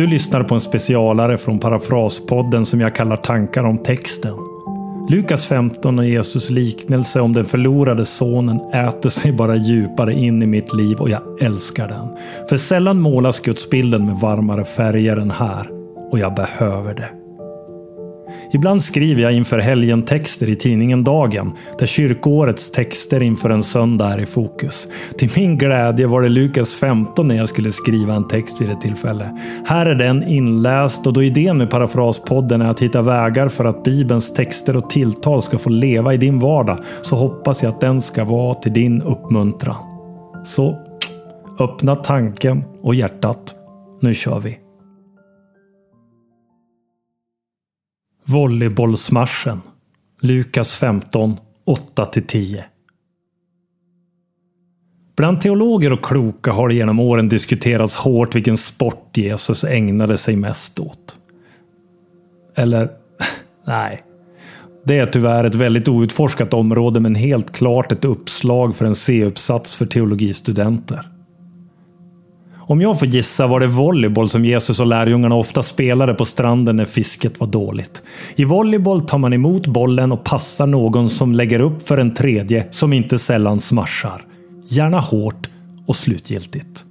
Du lyssnar på en specialare från Parafraspodden som jag kallar Tankar om texten. Lukas 15 och Jesus liknelse om den förlorade sonen äter sig bara djupare in i mitt liv och jag älskar den. För sällan målas gudsbilden med varmare färger än här. Och jag behöver det. Ibland skriver jag inför helgen texter i tidningen Dagen, där kyrkårets texter inför en söndag är i fokus. Till min glädje var det Lukas 15 när jag skulle skriva en text vid ett tillfälle. Här är den inläst och då idén med Parafraspodden är att hitta vägar för att Bibelns texter och tilltal ska få leva i din vardag, så hoppas jag att den ska vara till din uppmuntran. Så, öppna tanken och hjärtat. Nu kör vi! Volleybollsmarschen. Lukas 15, 8-10. Bland teologer och kloka har det genom åren diskuterats hårt vilken sport Jesus ägnade sig mest åt. Eller, nej. Det är tyvärr ett väldigt outforskat område men helt klart ett uppslag för en C-uppsats för teologistudenter. Om jag får gissa var det volleyboll som Jesus och lärjungarna ofta spelade på stranden när fisket var dåligt. I volleyboll tar man emot bollen och passar någon som lägger upp för en tredje som inte sällan smashar. Gärna hårt och slutgiltigt.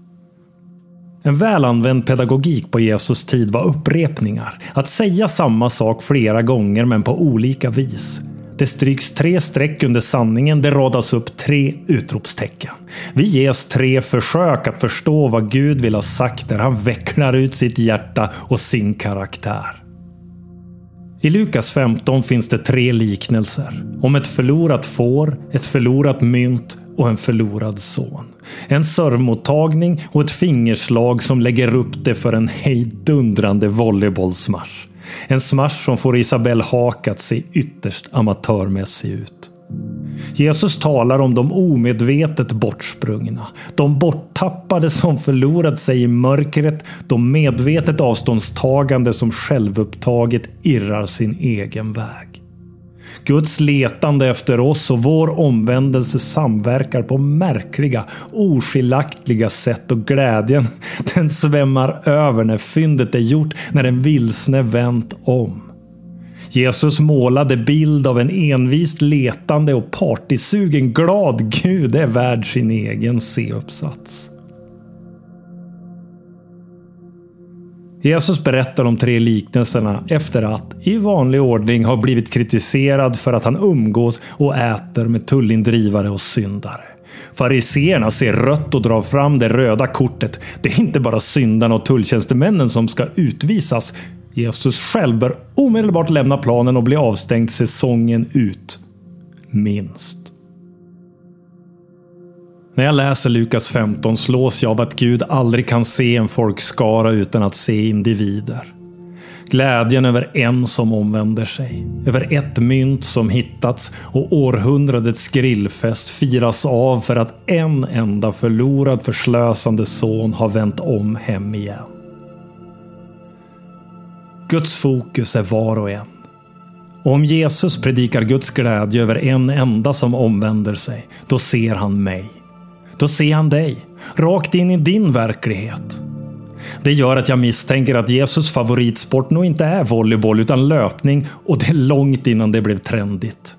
En väl använd pedagogik på Jesus tid var upprepningar. Att säga samma sak flera gånger men på olika vis. Det stryks tre streck under sanningen. Det radas upp tre utropstecken. Vi ges tre försök att förstå vad Gud vill ha sagt när han vecklar ut sitt hjärta och sin karaktär. I Lukas 15 finns det tre liknelser. Om ett förlorat får, ett förlorat mynt och en förlorad son. En servmottagning och ett fingerslag som lägger upp det för en hejdundrande volleybollsmash. En smash som får Isabelle Haak att se ytterst amatörmässig ut. Jesus talar om de omedvetet bortsprungna. De borttappade som förlorat sig i mörkret. De medvetet avståndstagande som självupptaget irrar sin egen väg. Guds letande efter oss och vår omvändelse samverkar på märkliga, oskiljaktiga sätt och glädjen den svämmar över när fyndet är gjort, när den vilsne vänt om. Jesus målade bild av en envist letande och partysugen glad Gud är värd sin egen C-uppsats. Jesus berättar de tre liknelserna efter att, i vanlig ordning, ha blivit kritiserad för att han umgås och äter med tullindrivare och syndare. Fariseerna ser rött och drar fram det röda kortet. Det är inte bara syndarna och tulltjänstemännen som ska utvisas. Jesus själv bör omedelbart lämna planen och bli avstängd säsongen ut. Minst. När jag läser Lukas 15 slås jag av att Gud aldrig kan se en folkskara utan att se individer. Glädjen över en som omvänder sig. Över ett mynt som hittats och århundradets grillfest firas av för att en enda förlorad förslösande son har vänt om hem igen. Guds fokus är var och en. Och om Jesus predikar Guds glädje över en enda som omvänder sig, då ser han mig. Då ser han dig, rakt in i din verklighet. Det gör att jag misstänker att Jesus favoritsport nog inte är volleyboll utan löpning och det är långt innan det blev trendigt.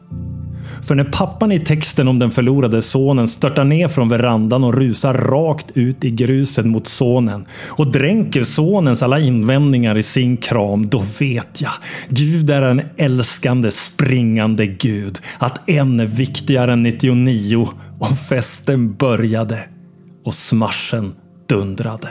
För när pappan i texten om den förlorade sonen störtar ner från verandan och rusar rakt ut i gruset mot sonen och dränker sonens alla invändningar i sin kram, då vet jag. Gud är en älskande, springande Gud. Att en är viktigare än 99 och festen började och smarschen dundrade.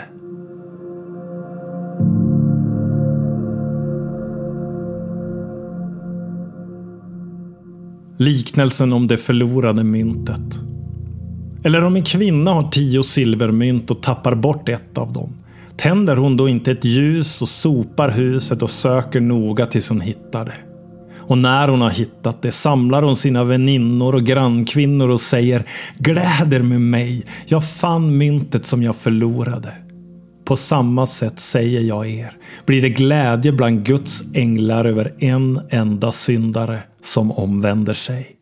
Liknelsen om det förlorade myntet. Eller om en kvinna har tio silvermynt och tappar bort ett av dem. Tänder hon då inte ett ljus och sopar huset och söker noga tills hon hittar det? Och när hon har hittat det samlar hon sina väninnor och grannkvinnor och säger Gläder med mig, jag fann myntet som jag förlorade. På samma sätt säger jag er, blir det glädje bland Guds änglar över en enda syndare som omvänder sig.